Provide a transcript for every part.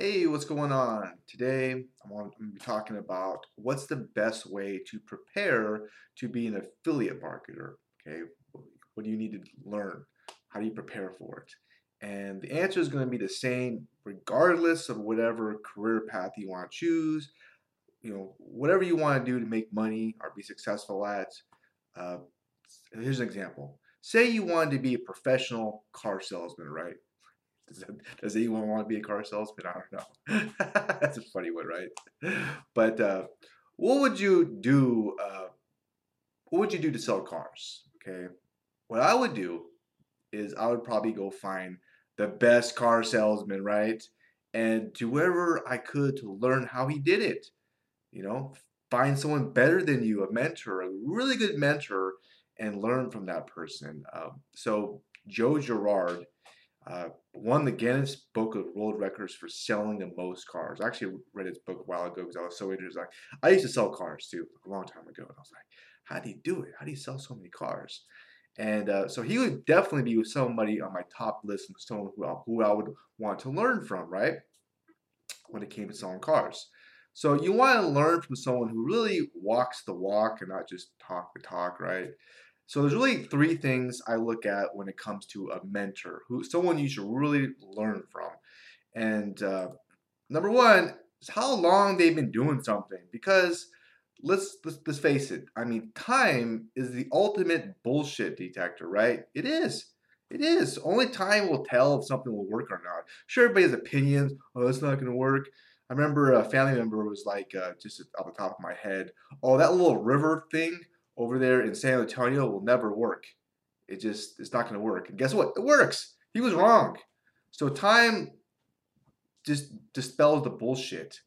Hey, what's going on? Today I'm going to be talking about what's the best way to prepare to be an affiliate marketer. Okay, what do you need to learn? How do you prepare for it? And the answer is going to be the same regardless of whatever career path you want to choose. You know, whatever you want to do to make money or be successful at. Uh, here's an example. Say you wanted to be a professional car salesman, right? Does, anyone want to be a car salesman? I don't know. That's a funny one, right? But uh, what would you do? Uh, what would you do to sell cars? Okay, what I would do is I would probably go find the best car salesman, right? And do whatever I could to learn how he did it. You know, find someone better than you, a mentor, a really good mentor, and learn from that person. Um, so Joe Girard uh, won the Guinness Book of World Records for selling the most cars. I actually read his book a while ago because I was so interested. Like, I used to sell cars too a long time ago, and I was like, how do you do it? How do you sell so many cars? And uh, so he would definitely be somebody on my top list and someone who, who I would want to learn from, right? When it came to selling cars. So you want to learn from someone who really walks the walk and not just talk the talk, right? So there's really three things I look at when it comes to a mentor, who someone you should really learn from. And uh, number one is how long they've been doing something, because let's, let's let's face it. I mean, time is the ultimate bullshit detector, right? It is. It is. Only time will tell if something will work or not. Sure, everybody has opinions. Oh, that's not going to work. I remember a family member was like, uh, just off the top of my head, oh, that little river thing over there in San Antonio will never work. It just it's not going to work. And guess what? It works. He was wrong. So time just dispels the bullshit.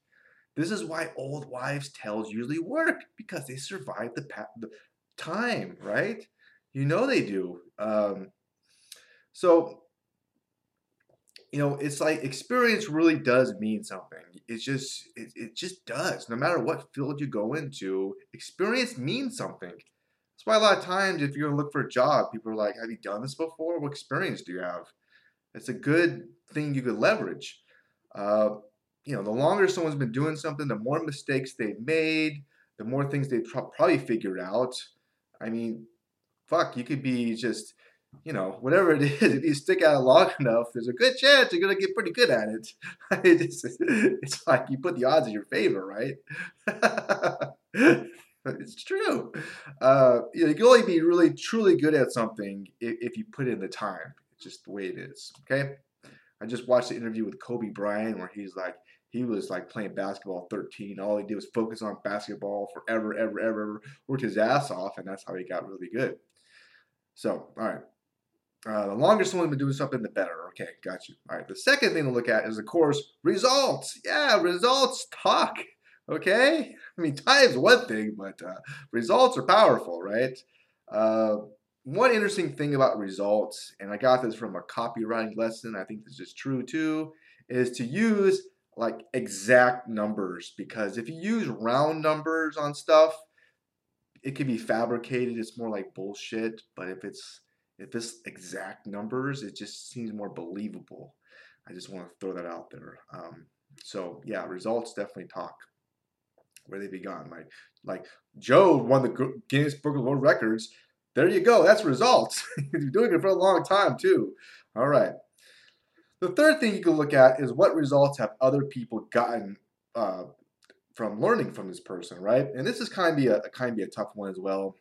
This is why old wives' tales usually work because they survive the, pa- the time, right? You know they do. Um, so you know, it's like experience really does mean something. It's just, it, it just does. No matter what field you go into, experience means something. That's why a lot of times, if you're gonna look for a job, people are like, "Have you done this before? What experience do you have?" It's a good thing you could leverage. Uh, you know, the longer someone's been doing something, the more mistakes they've made, the more things they've probably figured out. I mean, fuck, you could be just you know, whatever it is, if you stick at it long enough, there's a good chance you're gonna get pretty good at it. it's, it's like you put the odds in your favor, right? it's true. Uh, you, know, you can only be really truly good at something if, if, you put in the time. It's just the way it is. Okay. I just watched the interview with Kobe Bryant where he's like, he was like playing basketball 13. All he did was focus on basketball forever, ever, ever, worked his ass off, and that's how he got really good. So, all right. Uh, the longer someone's been doing something, the better. Okay, got you. All right. The second thing to look at is, of course, results. Yeah, results talk. Okay. I mean, time's one thing, but uh, results are powerful, right? Uh, one interesting thing about results, and I got this from a copywriting lesson. I think this is true too, is to use like exact numbers because if you use round numbers on stuff, it can be fabricated. It's more like bullshit. But if it's if it's exact numbers, it just seems more believable. I just want to throw that out there. Um, so yeah, results definitely talk. Where they begun, like like Joe won the Guinness Book of World Records. There you go. That's results. You're doing it for a long time too. All right. The third thing you can look at is what results have other people gotten uh, from learning from this person, right? And this is kind of be a kind of be a tough one as well.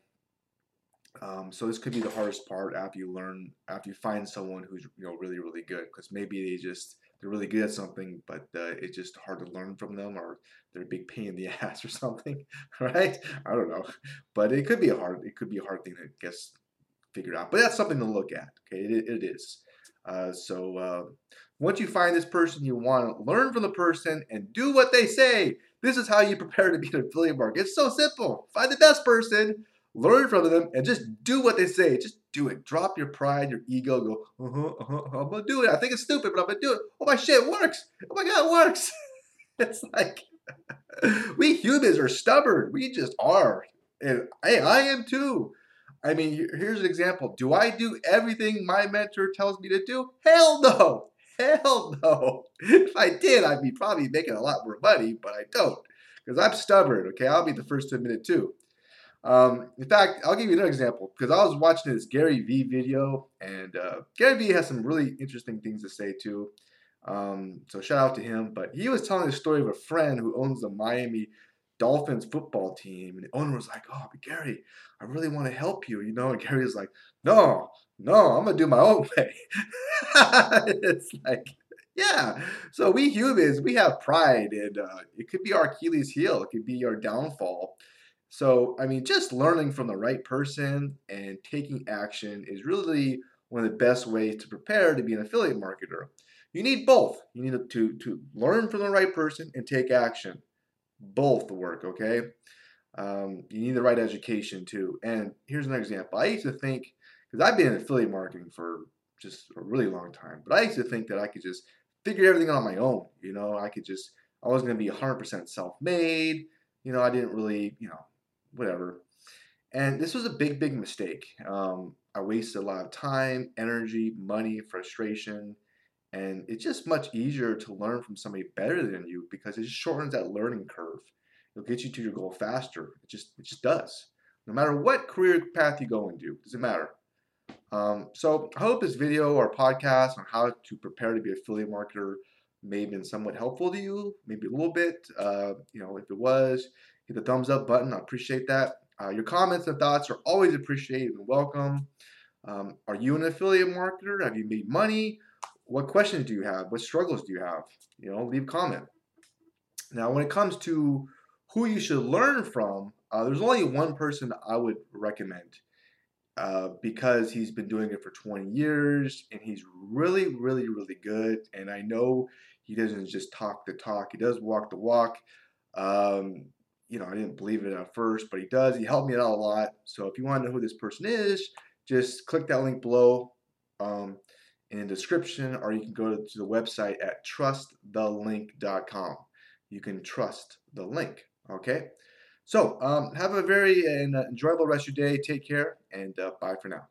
Um, so this could be the hardest part after you learn, after you find someone who's you know really really good, because maybe they just they're really good at something, but uh, it's just hard to learn from them, or they're a big pain in the ass or something, right? I don't know, but it could be a hard it could be a hard thing to guess figure out. But that's something to look at. Okay, it, it is. Uh, so uh, once you find this person, you want to learn from the person and do what they say. This is how you prepare to be an affiliate market. It's so simple. Find the best person learn from them, and just do what they say. Just do it. Drop your pride, your ego. Go, uh-huh, uh-huh, I'm gonna do it. I think it's stupid, but I'm gonna do it. Oh my shit, it works. Oh my god, it works. it's like we humans are stubborn. We just are, and hey, I am too. I mean, here's an example. Do I do everything my mentor tells me to do? Hell no. Hell no. If I did, I'd be probably making a lot more money, but I don't because I'm stubborn. Okay, I'll be the first to admit it too. Um, in fact, I'll give you another example because I was watching this Gary Vee video, and uh, Gary Vee has some really interesting things to say too. Um, so shout out to him. But he was telling the story of a friend who owns the Miami Dolphins football team, and the owner was like, "Oh, but Gary, I really want to help you," you know. And Gary was like, "No, no, I'm gonna do my own way." it's like yeah. So we humans, we have pride, and uh, it could be our Achilles heel. It could be our downfall. So, I mean, just learning from the right person and taking action is really one of the best ways to prepare to be an affiliate marketer. You need both. You need to, to learn from the right person and take action. Both work, okay? Um, you need the right education too. And here's an example. I used to think, because I've been in affiliate marketing for just a really long time, but I used to think that I could just figure everything out on my own. You know, I could just, I was going to be 100% self made. You know, I didn't really, you know, whatever. And this was a big, big mistake. Um, I wasted a lot of time, energy, money, frustration, and it's just much easier to learn from somebody better than you because it just shortens that learning curve. It'll get you to your goal faster. It just, it just does. No matter what career path you go into, it doesn't matter. Um, so I hope this video or podcast on how to prepare to be an affiliate marketer may have been somewhat helpful to you, maybe a little bit. Uh, you know, if it was, hit the thumbs up button. I appreciate that. Uh, your comments and thoughts are always appreciated and welcome. Um, are you an affiliate marketer? Have you made money? What questions do you have? What struggles do you have? You know, leave a comment. Now, when it comes to who you should learn from, uh, there's only one person I would recommend uh, because he's been doing it for 20 years and he's really, really, really good. And I know he doesn't just talk the talk, he does walk the walk. Um, you know, I didn't believe it at first, but he does. He helped me out a lot. So if you want to know who this person is, just click that link below um, in the description, or you can go to the website at trustthelink.com. You can trust the link. Okay. So um, have a very uh, enjoyable rest of your day. Take care and uh, bye for now.